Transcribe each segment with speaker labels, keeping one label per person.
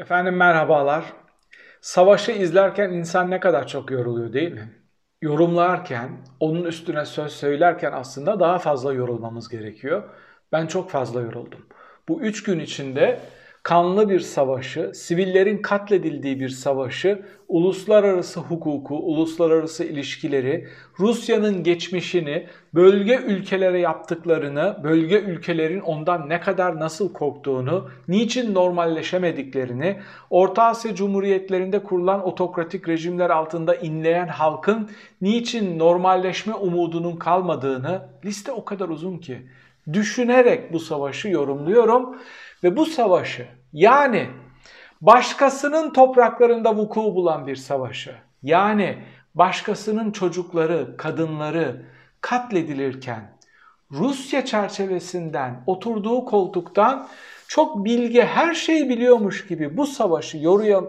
Speaker 1: Efendim merhabalar. Savaşı izlerken insan ne kadar çok yoruluyor değil mi? Yorumlarken, onun üstüne söz söylerken aslında daha fazla yorulmamız gerekiyor. Ben çok fazla yoruldum. Bu üç gün içinde kanlı bir savaşı, sivillerin katledildiği bir savaşı, uluslararası hukuku, uluslararası ilişkileri, Rusya'nın geçmişini, bölge ülkelere yaptıklarını, bölge ülkelerin ondan ne kadar nasıl korktuğunu, niçin normalleşemediklerini, Orta Asya Cumhuriyetlerinde kurulan otokratik rejimler altında inleyen halkın niçin normalleşme umudunun kalmadığını, liste o kadar uzun ki düşünerek bu savaşı yorumluyorum ve bu savaşı yani başkasının topraklarında vuku bulan bir savaşı yani başkasının çocukları, kadınları katledilirken Rusya çerçevesinden oturduğu koltuktan çok bilge her şeyi biliyormuş gibi bu savaşı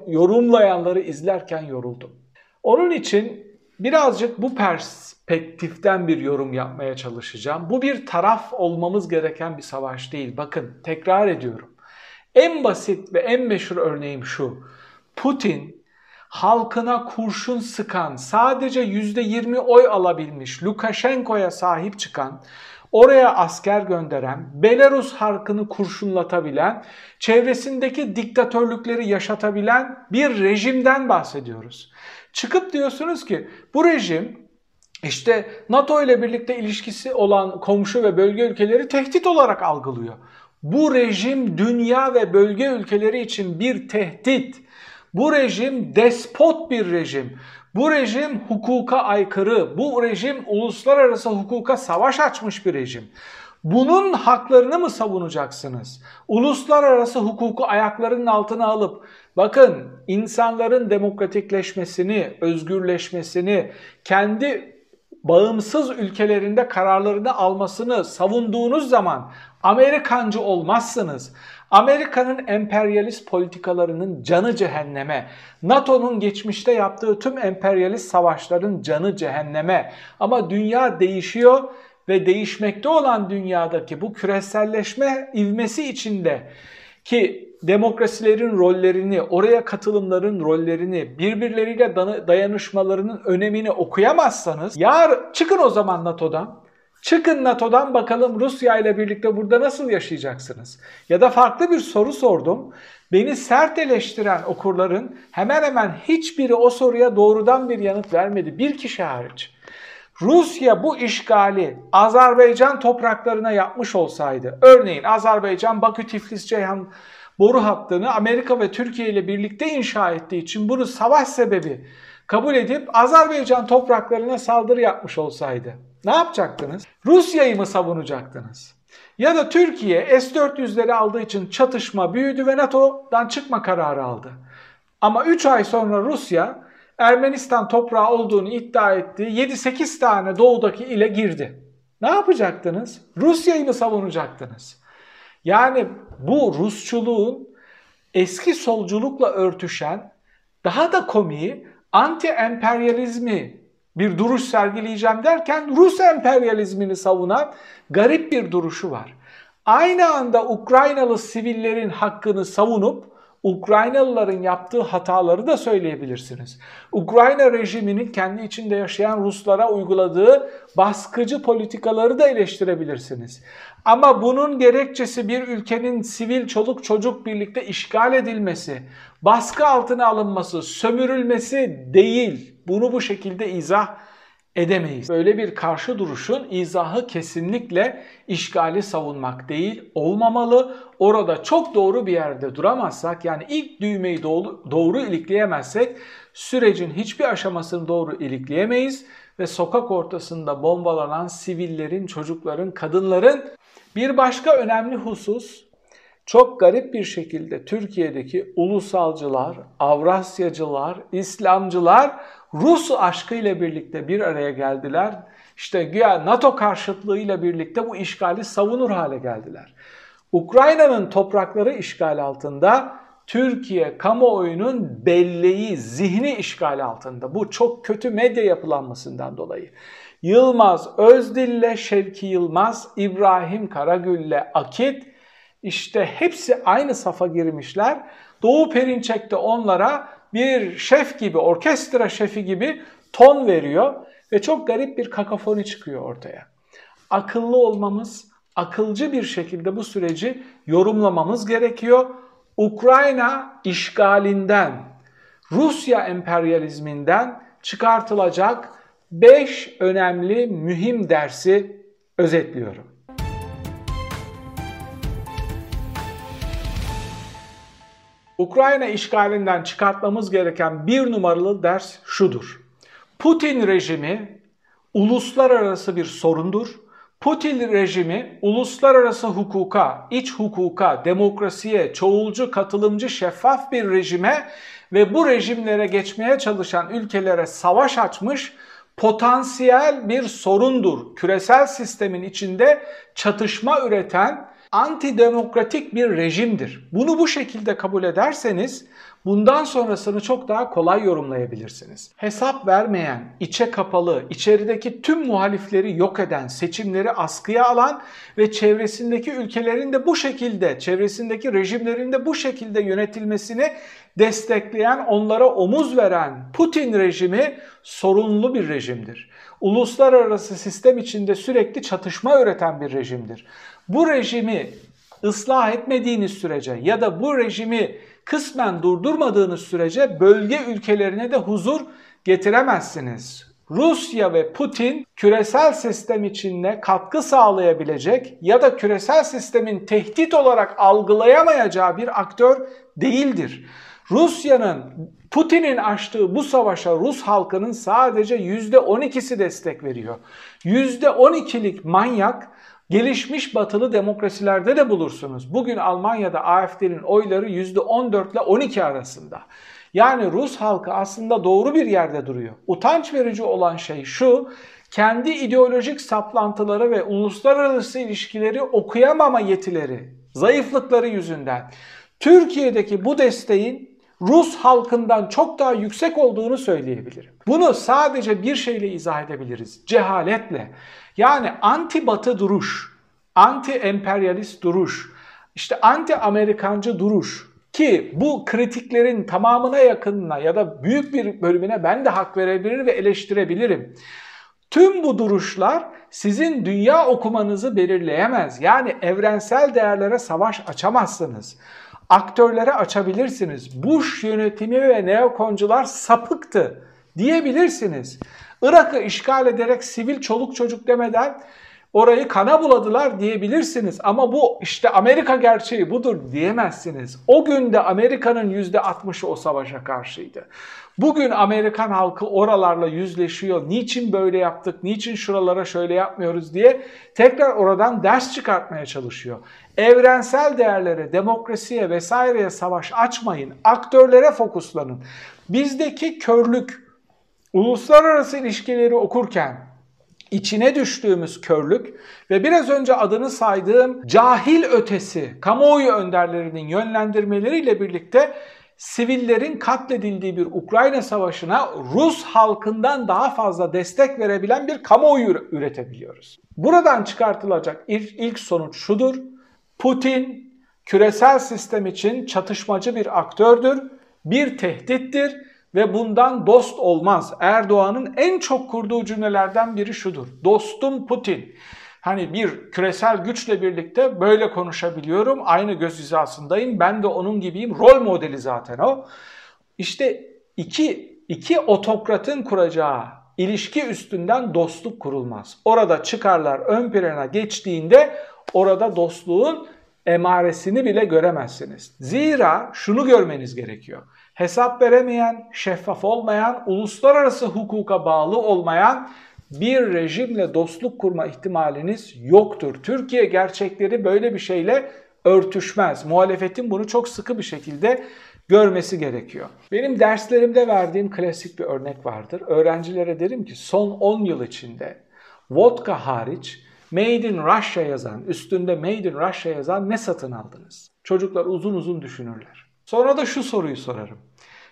Speaker 1: yorumlayanları izlerken yoruldum. Onun için birazcık bu perspektiften bir yorum yapmaya çalışacağım. Bu bir taraf olmamız gereken bir savaş değil. Bakın tekrar ediyorum. En basit ve en meşhur örneğim şu. Putin halkına kurşun sıkan, sadece %20 oy alabilmiş, Lukashenko'ya sahip çıkan, oraya asker gönderen, Belarus halkını kurşunlatabilen, çevresindeki diktatörlükleri yaşatabilen bir rejimden bahsediyoruz. Çıkıp diyorsunuz ki bu rejim işte NATO ile birlikte ilişkisi olan komşu ve bölge ülkeleri tehdit olarak algılıyor. Bu rejim dünya ve bölge ülkeleri için bir tehdit. Bu rejim despot bir rejim. Bu rejim hukuka aykırı. Bu rejim uluslararası hukuka savaş açmış bir rejim. Bunun haklarını mı savunacaksınız? Uluslararası hukuku ayaklarının altına alıp bakın insanların demokratikleşmesini, özgürleşmesini, kendi bağımsız ülkelerinde kararlarını almasını savunduğunuz zaman Amerikancı olmazsınız. Amerika'nın emperyalist politikalarının canı cehenneme, NATO'nun geçmişte yaptığı tüm emperyalist savaşların canı cehenneme. Ama dünya değişiyor ve değişmekte olan dünyadaki bu küreselleşme ivmesi içinde ki demokrasilerin rollerini, oraya katılımların rollerini, birbirleriyle dayanışmalarının önemini okuyamazsanız, yar çıkın o zaman NATO'dan. Çıkın NATO'dan bakalım Rusya ile birlikte burada nasıl yaşayacaksınız? Ya da farklı bir soru sordum. Beni sert eleştiren okurların hemen hemen hiçbiri o soruya doğrudan bir yanıt vermedi. Bir kişi hariç. Rusya bu işgali Azerbaycan topraklarına yapmış olsaydı, örneğin Azerbaycan Bakü Tiflis Ceyhan boru hattını Amerika ve Türkiye ile birlikte inşa ettiği için bunu savaş sebebi kabul edip Azerbaycan topraklarına saldırı yapmış olsaydı ne yapacaktınız? Rusya'yı mı savunacaktınız? Ya da Türkiye S-400'leri aldığı için çatışma büyüdü ve NATO'dan çıkma kararı aldı. Ama 3 ay sonra Rusya Ermenistan toprağı olduğunu iddia ettiği 7-8 tane doğudaki ile girdi. Ne yapacaktınız? Rusya'yı mı savunacaktınız? Yani bu Rusçuluğun eski solculukla örtüşen daha da komiği anti-emperyalizmi bir duruş sergileyeceğim derken Rus emperyalizmini savunan garip bir duruşu var. Aynı anda Ukraynalı sivillerin hakkını savunup Ukraynalıların yaptığı hataları da söyleyebilirsiniz. Ukrayna rejiminin kendi içinde yaşayan Ruslara uyguladığı baskıcı politikaları da eleştirebilirsiniz. Ama bunun gerekçesi bir ülkenin sivil çoluk çocuk birlikte işgal edilmesi, baskı altına alınması, sömürülmesi değil. Bunu bu şekilde izah edemeyiz. Böyle bir karşı duruşun izahı kesinlikle işgali savunmak değil, olmamalı. Orada çok doğru bir yerde duramazsak yani ilk düğmeyi doğru, doğru ilikleyemezsek sürecin hiçbir aşamasını doğru ilikleyemeyiz ve sokak ortasında bombalanan sivillerin, çocukların, kadınların bir başka önemli husus çok garip bir şekilde Türkiye'deki ulusalcılar, Avrasyacılar, İslamcılar Rus aşkıyla birlikte bir araya geldiler. İşte güya NATO karşıtlığıyla birlikte bu işgali savunur hale geldiler. Ukrayna'nın toprakları işgal altında, Türkiye kamuoyunun belleği, zihni işgal altında. Bu çok kötü medya yapılanmasından dolayı. Yılmaz Özdil'le Şevki Yılmaz, İbrahim Karagül'le Akit işte hepsi aynı safa girmişler. Doğu Perinçek de onlara bir şef gibi, orkestra şefi gibi ton veriyor ve çok garip bir kakafoni çıkıyor ortaya. Akıllı olmamız, akılcı bir şekilde bu süreci yorumlamamız gerekiyor. Ukrayna işgalinden, Rusya emperyalizminden çıkartılacak 5 önemli mühim dersi özetliyorum. Ukrayna işgalinden çıkartmamız gereken bir numaralı ders şudur. Putin rejimi uluslararası bir sorundur. Putin rejimi uluslararası hukuka, iç hukuka, demokrasiye, çoğulcu, katılımcı, şeffaf bir rejime ve bu rejimlere geçmeye çalışan ülkelere savaş açmış potansiyel bir sorundur. Küresel sistemin içinde çatışma üreten antidemokratik bir rejimdir. Bunu bu şekilde kabul ederseniz bundan sonrasını çok daha kolay yorumlayabilirsiniz. Hesap vermeyen, içe kapalı, içerideki tüm muhalifleri yok eden, seçimleri askıya alan ve çevresindeki ülkelerin de bu şekilde, çevresindeki rejimlerin de bu şekilde yönetilmesini destekleyen, onlara omuz veren Putin rejimi sorunlu bir rejimdir. Uluslararası sistem içinde sürekli çatışma üreten bir rejimdir. Bu rejimi ıslah etmediğiniz sürece ya da bu rejimi kısmen durdurmadığınız sürece bölge ülkelerine de huzur getiremezsiniz. Rusya ve Putin küresel sistem içinde katkı sağlayabilecek ya da küresel sistemin tehdit olarak algılayamayacağı bir aktör değildir. Rusya'nın Putin'in açtığı bu savaşa Rus halkının sadece %12'si destek veriyor. %12'lik manyak gelişmiş batılı demokrasilerde de bulursunuz. Bugün Almanya'da AFD'nin oyları %14 ile 12 arasında. Yani Rus halkı aslında doğru bir yerde duruyor. Utanç verici olan şey şu, kendi ideolojik saplantıları ve uluslararası ilişkileri okuyamama yetileri, zayıflıkları yüzünden Türkiye'deki bu desteğin Rus halkından çok daha yüksek olduğunu söyleyebilirim. Bunu sadece bir şeyle izah edebiliriz. Cehaletle. Yani anti batı duruş, anti emperyalist duruş, işte anti Amerikancı duruş ki bu kritiklerin tamamına yakınına ya da büyük bir bölümüne ben de hak verebilir ve eleştirebilirim. Tüm bu duruşlar sizin dünya okumanızı belirleyemez. Yani evrensel değerlere savaş açamazsınız. Aktörlere açabilirsiniz. Bush yönetimi ve neokoncular sapıktı diyebilirsiniz. Irak'ı işgal ederek sivil çoluk çocuk demeden orayı kana buladılar diyebilirsiniz. Ama bu işte Amerika gerçeği budur diyemezsiniz. O günde Amerika'nın %60'ı o savaşa karşıydı. Bugün Amerikan halkı oralarla yüzleşiyor. Niçin böyle yaptık, niçin şuralara şöyle yapmıyoruz diye tekrar oradan ders çıkartmaya çalışıyor. Evrensel değerlere, demokrasiye vesaireye savaş açmayın. Aktörlere fokuslanın. Bizdeki körlük, uluslararası ilişkileri okurken içine düştüğümüz körlük ve biraz önce adını saydığım cahil ötesi kamuoyu önderlerinin yönlendirmeleriyle birlikte sivillerin katledildiği bir Ukrayna savaşına Rus halkından daha fazla destek verebilen bir kamuoyu üretebiliyoruz. Buradan çıkartılacak ilk, sonuç şudur. Putin küresel sistem için çatışmacı bir aktördür, bir tehdittir ve bundan dost olmaz. Erdoğan'ın en çok kurduğu cümlelerden biri şudur. Dostum Putin. Hani bir küresel güçle birlikte böyle konuşabiliyorum. Aynı göz hizasındayım. Ben de onun gibiyim. Rol modeli zaten o. İşte iki, iki otokratın kuracağı ilişki üstünden dostluk kurulmaz. Orada çıkarlar ön plana geçtiğinde orada dostluğun emaresini bile göremezsiniz. Zira şunu görmeniz gerekiyor hesap veremeyen, şeffaf olmayan, uluslararası hukuka bağlı olmayan bir rejimle dostluk kurma ihtimaliniz yoktur. Türkiye gerçekleri böyle bir şeyle örtüşmez. Muhalefetin bunu çok sıkı bir şekilde görmesi gerekiyor. Benim derslerimde verdiğim klasik bir örnek vardır. Öğrencilere derim ki son 10 yıl içinde vodka hariç Made in Russia yazan, üstünde Made in Russia yazan ne satın aldınız? Çocuklar uzun uzun düşünürler. Sonra da şu soruyu sorarım.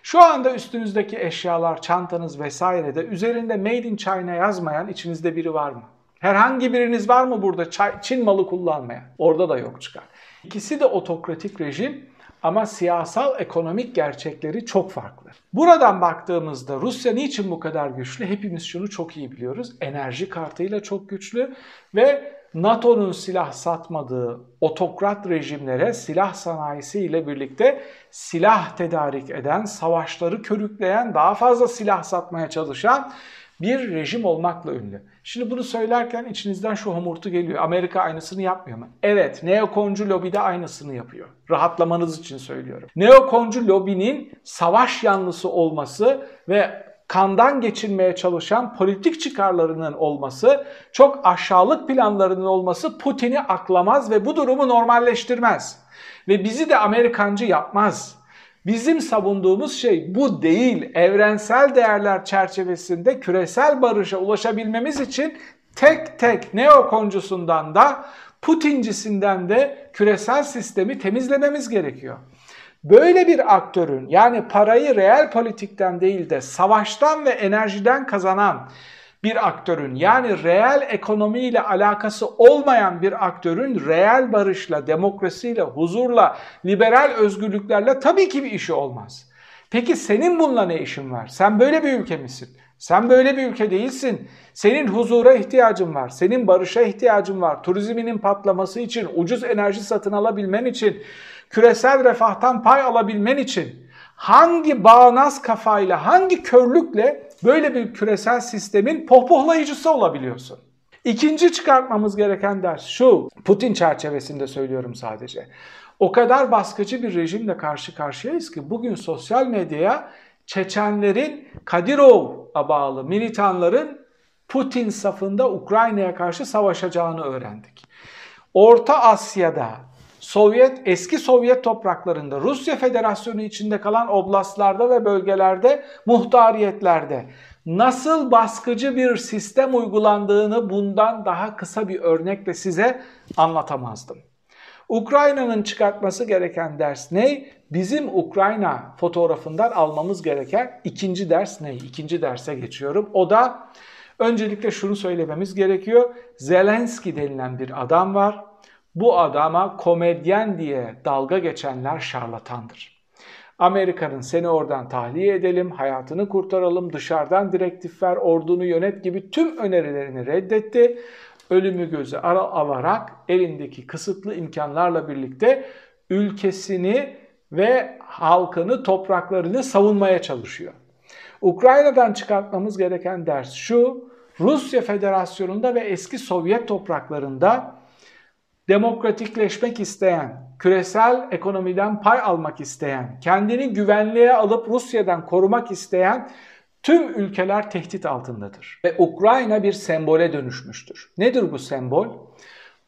Speaker 1: Şu anda üstünüzdeki eşyalar, çantanız vesairede üzerinde Made in China yazmayan içinizde biri var mı? Herhangi biriniz var mı burada Çin malı kullanmayan? Orada da yok çıkar. İkisi de otokratik rejim ama siyasal ekonomik gerçekleri çok farklı. Buradan baktığımızda Rusya niçin bu kadar güçlü? Hepimiz şunu çok iyi biliyoruz. Enerji kartıyla çok güçlü ve NATO'nun silah satmadığı otokrat rejimlere silah sanayisiyle birlikte silah tedarik eden, savaşları körükleyen, daha fazla silah satmaya çalışan bir rejim olmakla ünlü. Şimdi bunu söylerken içinizden şu homurtu geliyor. Amerika aynısını yapmıyor mu? Evet, neokoncu lobi de aynısını yapıyor. Rahatlamanız için söylüyorum. Neokoncu lobinin savaş yanlısı olması ve kandan geçirmeye çalışan politik çıkarlarının olması, çok aşağılık planlarının olması Putin'i aklamaz ve bu durumu normalleştirmez. Ve bizi de Amerikancı yapmaz. Bizim savunduğumuz şey bu değil. Evrensel değerler çerçevesinde küresel barışa ulaşabilmemiz için tek tek neokoncusundan da Putincisinden de küresel sistemi temizlememiz gerekiyor. Böyle bir aktörün yani parayı reel politikten değil de savaştan ve enerjiden kazanan bir aktörün yani reel ekonomiyle alakası olmayan bir aktörün reel barışla, demokrasiyle, huzurla, liberal özgürlüklerle tabii ki bir işi olmaz. Peki senin bununla ne işin var? Sen böyle bir ülke misin? Sen böyle bir ülke değilsin. Senin huzura ihtiyacın var. Senin barışa ihtiyacın var. Turizminin patlaması için, ucuz enerji satın alabilmen için, küresel refahtan pay alabilmen için hangi bağnaz kafayla, hangi körlükle böyle bir küresel sistemin pohpohlayıcısı olabiliyorsun? İkinci çıkartmamız gereken ders şu, Putin çerçevesinde söylüyorum sadece. O kadar baskıcı bir rejimle karşı karşıyayız ki bugün sosyal medyaya Çeçenlerin Kadirov'a bağlı militanların Putin safında Ukrayna'ya karşı savaşacağını öğrendik. Orta Asya'da Sovyet eski Sovyet topraklarında Rusya Federasyonu içinde kalan oblastlarda ve bölgelerde muhtariyetlerde nasıl baskıcı bir sistem uygulandığını bundan daha kısa bir örnekle size anlatamazdım. Ukrayna'nın çıkartması gereken ders ne? Bizim Ukrayna fotoğrafından almamız gereken ikinci ders ne? İkinci derse geçiyorum. O da öncelikle şunu söylememiz gerekiyor. Zelenski denilen bir adam var. Bu adama komedyen diye dalga geçenler şarlatandır. Amerika'nın seni oradan tahliye edelim, hayatını kurtaralım, dışarıdan direktif ver, ordunu yönet gibi tüm önerilerini reddetti. Ölümü göze alarak elindeki kısıtlı imkanlarla birlikte ülkesini ve halkını, topraklarını savunmaya çalışıyor. Ukrayna'dan çıkartmamız gereken ders şu, Rusya Federasyonu'nda ve eski Sovyet topraklarında demokratikleşmek isteyen, küresel ekonomiden pay almak isteyen, kendini güvenliğe alıp Rusya'dan korumak isteyen tüm ülkeler tehdit altındadır. Ve Ukrayna bir sembole dönüşmüştür. Nedir bu sembol?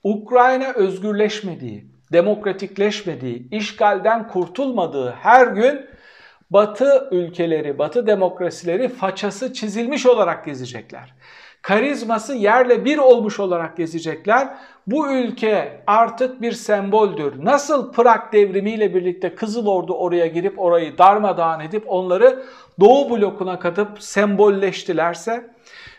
Speaker 1: Ukrayna özgürleşmediği, demokratikleşmediği, işgalden kurtulmadığı her gün Batı ülkeleri, Batı demokrasileri façası çizilmiş olarak gezecekler. Karizması yerle bir olmuş olarak gezecekler. Bu ülke artık bir semboldür. Nasıl Prag devrimiyle birlikte Kızıl Ordu oraya girip orayı darmadağın edip onları Doğu blokuna katıp sembolleştilerse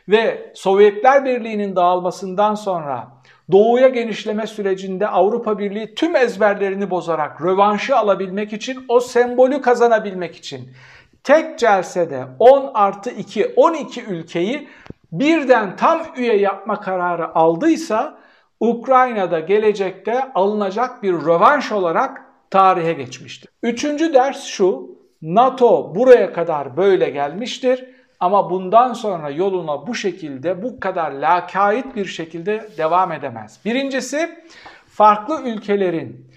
Speaker 1: ve Sovyetler Birliği'nin dağılmasından sonra Doğuya genişleme sürecinde Avrupa Birliği tüm ezberlerini bozarak rövanşı alabilmek için o sembolü kazanabilmek için tek celsede 10 artı 2 12 ülkeyi birden tam üye yapma kararı aldıysa Ukrayna'da gelecekte alınacak bir rövanş olarak tarihe geçmiştir. Üçüncü ders şu, NATO buraya kadar böyle gelmiştir ama bundan sonra yoluna bu şekilde, bu kadar lakayt bir şekilde devam edemez. Birincisi, farklı ülkelerin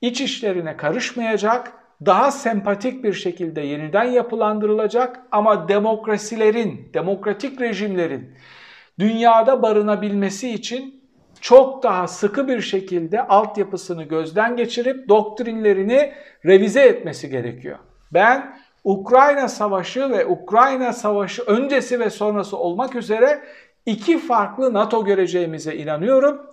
Speaker 1: iç işlerine karışmayacak, daha sempatik bir şekilde yeniden yapılandırılacak ama demokrasilerin, demokratik rejimlerin dünyada barınabilmesi için çok daha sıkı bir şekilde altyapısını gözden geçirip doktrinlerini revize etmesi gerekiyor. Ben Ukrayna Savaşı ve Ukrayna Savaşı öncesi ve sonrası olmak üzere iki farklı NATO göreceğimize inanıyorum.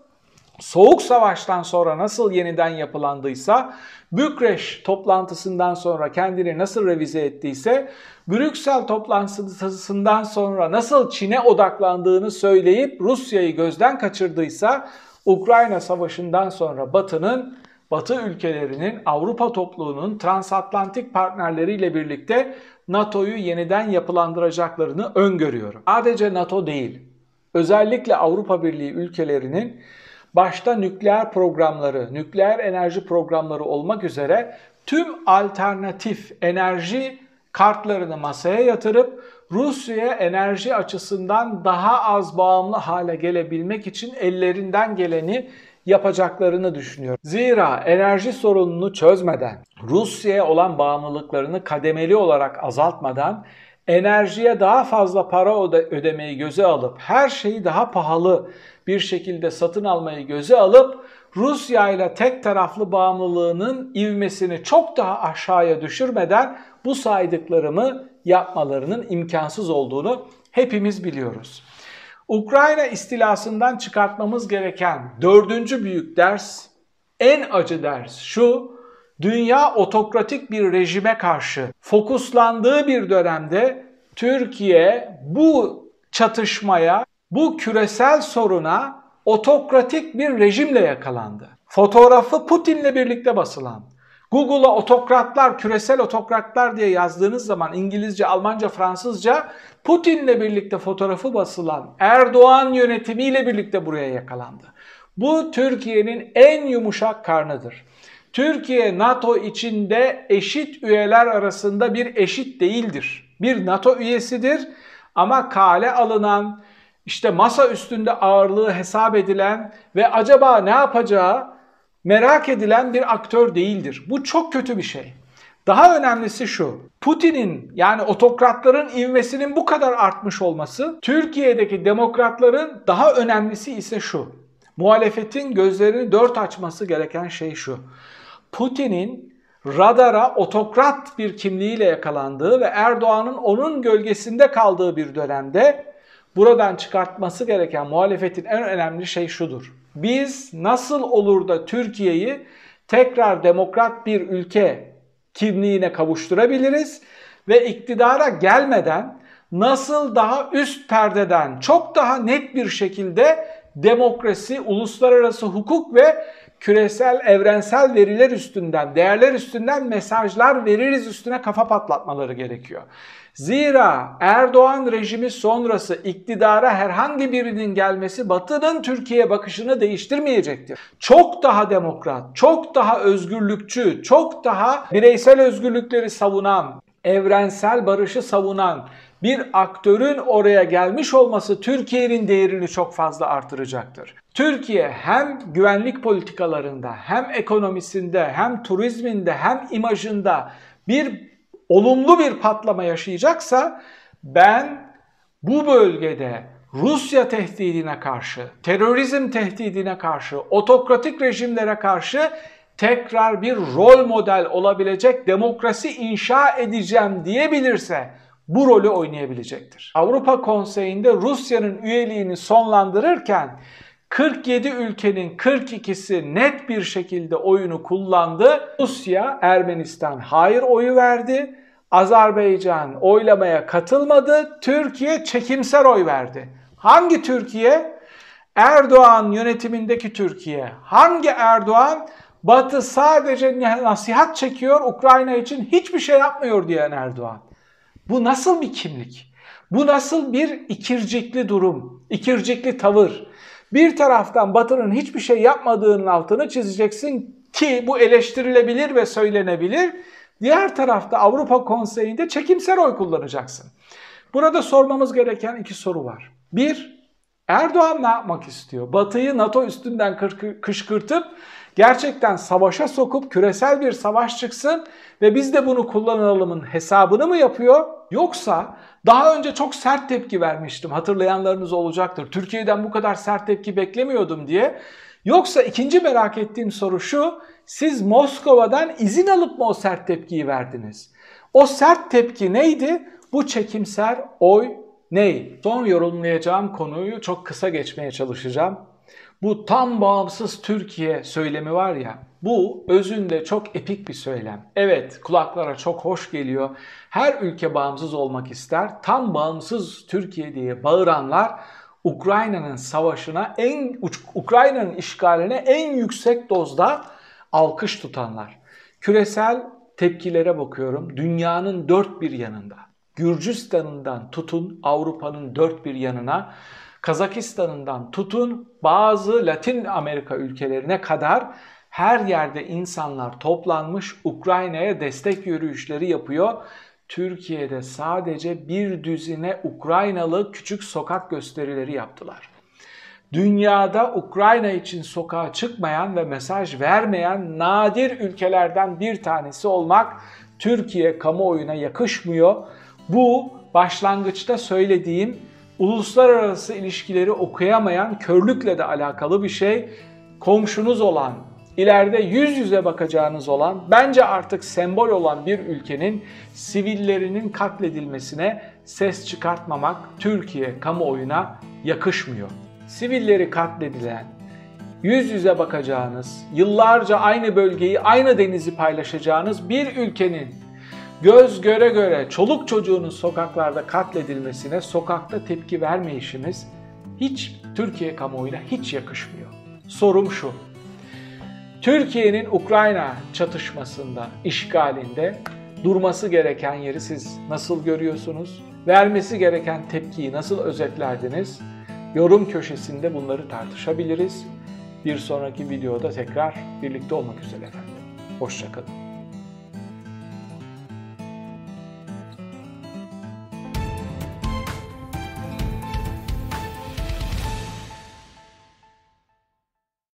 Speaker 1: Soğuk Savaş'tan sonra nasıl yeniden yapılandıysa, Bükreş toplantısından sonra kendini nasıl revize ettiyse, Brüksel toplantısından sonra nasıl Çin'e odaklandığını söyleyip Rusya'yı gözden kaçırdıysa, Ukrayna Savaşı'ndan sonra Batı'nın Batı ülkelerinin Avrupa topluluğunun transatlantik partnerleriyle birlikte NATO'yu yeniden yapılandıracaklarını öngörüyorum. Sadece NATO değil, özellikle Avrupa Birliği ülkelerinin başta nükleer programları, nükleer enerji programları olmak üzere tüm alternatif enerji kartlarını masaya yatırıp Rusya'ya enerji açısından daha az bağımlı hale gelebilmek için ellerinden geleni yapacaklarını düşünüyorum. Zira enerji sorununu çözmeden, Rusya'ya olan bağımlılıklarını kademeli olarak azaltmadan enerjiye daha fazla para ödemeyi göze alıp her şeyi daha pahalı bir şekilde satın almayı göze alıp Rusya ile tek taraflı bağımlılığının ivmesini çok daha aşağıya düşürmeden bu saydıklarımı yapmalarının imkansız olduğunu hepimiz biliyoruz. Ukrayna istilasından çıkartmamız gereken dördüncü büyük ders, en acı ders şu, dünya otokratik bir rejime karşı fokuslandığı bir dönemde Türkiye bu çatışmaya, bu küresel soruna otokratik bir rejimle yakalandı. Fotoğrafı Putin'le birlikte basılan, Google'a otokratlar, küresel otokratlar diye yazdığınız zaman İngilizce, Almanca, Fransızca Putin'le birlikte fotoğrafı basılan Erdoğan yönetimiyle birlikte buraya yakalandı. Bu Türkiye'nin en yumuşak karnıdır. Türkiye NATO içinde eşit üyeler arasında bir eşit değildir. Bir NATO üyesidir ama kale alınan, işte masa üstünde ağırlığı hesap edilen ve acaba ne yapacağı merak edilen bir aktör değildir. Bu çok kötü bir şey. Daha önemlisi şu. Putin'in yani otokratların ivmesinin bu kadar artmış olması, Türkiye'deki demokratların daha önemlisi ise şu. Muhalefetin gözlerini dört açması gereken şey şu. Putin'in radara otokrat bir kimliğiyle yakalandığı ve Erdoğan'ın onun gölgesinde kaldığı bir dönemde buradan çıkartması gereken muhalefetin en önemli şey şudur. Biz nasıl olur da Türkiye'yi tekrar demokrat bir ülke kimliğine kavuşturabiliriz ve iktidara gelmeden nasıl daha üst perdeden çok daha net bir şekilde demokrasi, uluslararası hukuk ve küresel evrensel veriler üstünden, değerler üstünden mesajlar veririz üstüne kafa patlatmaları gerekiyor. Zira Erdoğan rejimi sonrası iktidara herhangi birinin gelmesi Batı'nın Türkiye bakışını değiştirmeyecektir. Çok daha demokrat, çok daha özgürlükçü, çok daha bireysel özgürlükleri savunan, evrensel barışı savunan bir aktörün oraya gelmiş olması Türkiye'nin değerini çok fazla artıracaktır. Türkiye hem güvenlik politikalarında, hem ekonomisinde, hem turizminde, hem imajında bir olumlu bir patlama yaşayacaksa ben bu bölgede Rusya tehdidine karşı, terörizm tehdidine karşı, otokratik rejimlere karşı tekrar bir rol model olabilecek demokrasi inşa edeceğim diyebilirse bu rolü oynayabilecektir. Avrupa Konseyi'nde Rusya'nın üyeliğini sonlandırırken 47 ülkenin 42'si net bir şekilde oyunu kullandı. Rusya, Ermenistan hayır oyu verdi. Azerbaycan oylamaya katılmadı. Türkiye çekimser oy verdi. Hangi Türkiye? Erdoğan yönetimindeki Türkiye. Hangi Erdoğan? Batı sadece nasihat çekiyor, Ukrayna için hiçbir şey yapmıyor diyen Erdoğan. Bu nasıl bir kimlik? Bu nasıl bir ikircikli durum, ikircikli tavır? Bir taraftan Batı'nın hiçbir şey yapmadığının altını çizeceksin ki bu eleştirilebilir ve söylenebilir. Diğer tarafta Avrupa Konseyi'nde çekimser oy kullanacaksın. Burada sormamız gereken iki soru var. Bir, Erdoğan ne yapmak istiyor? Batı'yı NATO üstünden kışkırtıp gerçekten savaşa sokup küresel bir savaş çıksın ve biz de bunu kullanalımın hesabını mı yapıyor? Yoksa daha önce çok sert tepki vermiştim hatırlayanlarınız olacaktır. Türkiye'den bu kadar sert tepki beklemiyordum diye. Yoksa ikinci merak ettiğim soru şu. Siz Moskova'dan izin alıp mı o sert tepkiyi verdiniz? O sert tepki neydi? Bu çekimser oy ney? Son yorumlayacağım konuyu çok kısa geçmeye çalışacağım. Bu tam bağımsız Türkiye söylemi var ya, bu özünde çok epik bir söylem. Evet, kulaklara çok hoş geliyor. Her ülke bağımsız olmak ister. Tam bağımsız Türkiye diye bağıranlar Ukrayna'nın savaşına en Ukrayna'nın işgaline en yüksek dozda alkış tutanlar. Küresel tepkilere bakıyorum. Dünyanın dört bir yanında. Gürcistan'ından tutun Avrupa'nın dört bir yanına, Kazakistan'ından tutun bazı Latin Amerika ülkelerine kadar her yerde insanlar toplanmış Ukrayna'ya destek yürüyüşleri yapıyor. Türkiye'de sadece bir düzine Ukraynalı küçük sokak gösterileri yaptılar. Dünyada Ukrayna için sokağa çıkmayan ve mesaj vermeyen nadir ülkelerden bir tanesi olmak Türkiye kamuoyuna yakışmıyor. Bu başlangıçta söylediğim uluslararası ilişkileri okuyamayan körlükle de alakalı bir şey. Komşunuz olan, ileride yüz yüze bakacağınız olan, bence artık sembol olan bir ülkenin sivillerinin katledilmesine ses çıkartmamak Türkiye kamuoyuna yakışmıyor. Sivilleri katledilen, yüz yüze bakacağınız, yıllarca aynı bölgeyi, aynı denizi paylaşacağınız bir ülkenin göz göre göre çoluk çocuğunun sokaklarda katledilmesine sokakta tepki vermeyişimiz hiç Türkiye kamuoyuna hiç yakışmıyor. Sorum şu. Türkiye'nin Ukrayna çatışmasında, işgalinde durması gereken yeri siz nasıl görüyorsunuz? Vermesi gereken tepkiyi nasıl özetlerdiniz? Yorum köşesinde bunları tartışabiliriz. Bir sonraki videoda tekrar birlikte olmak üzere efendim. Hoşçakalın.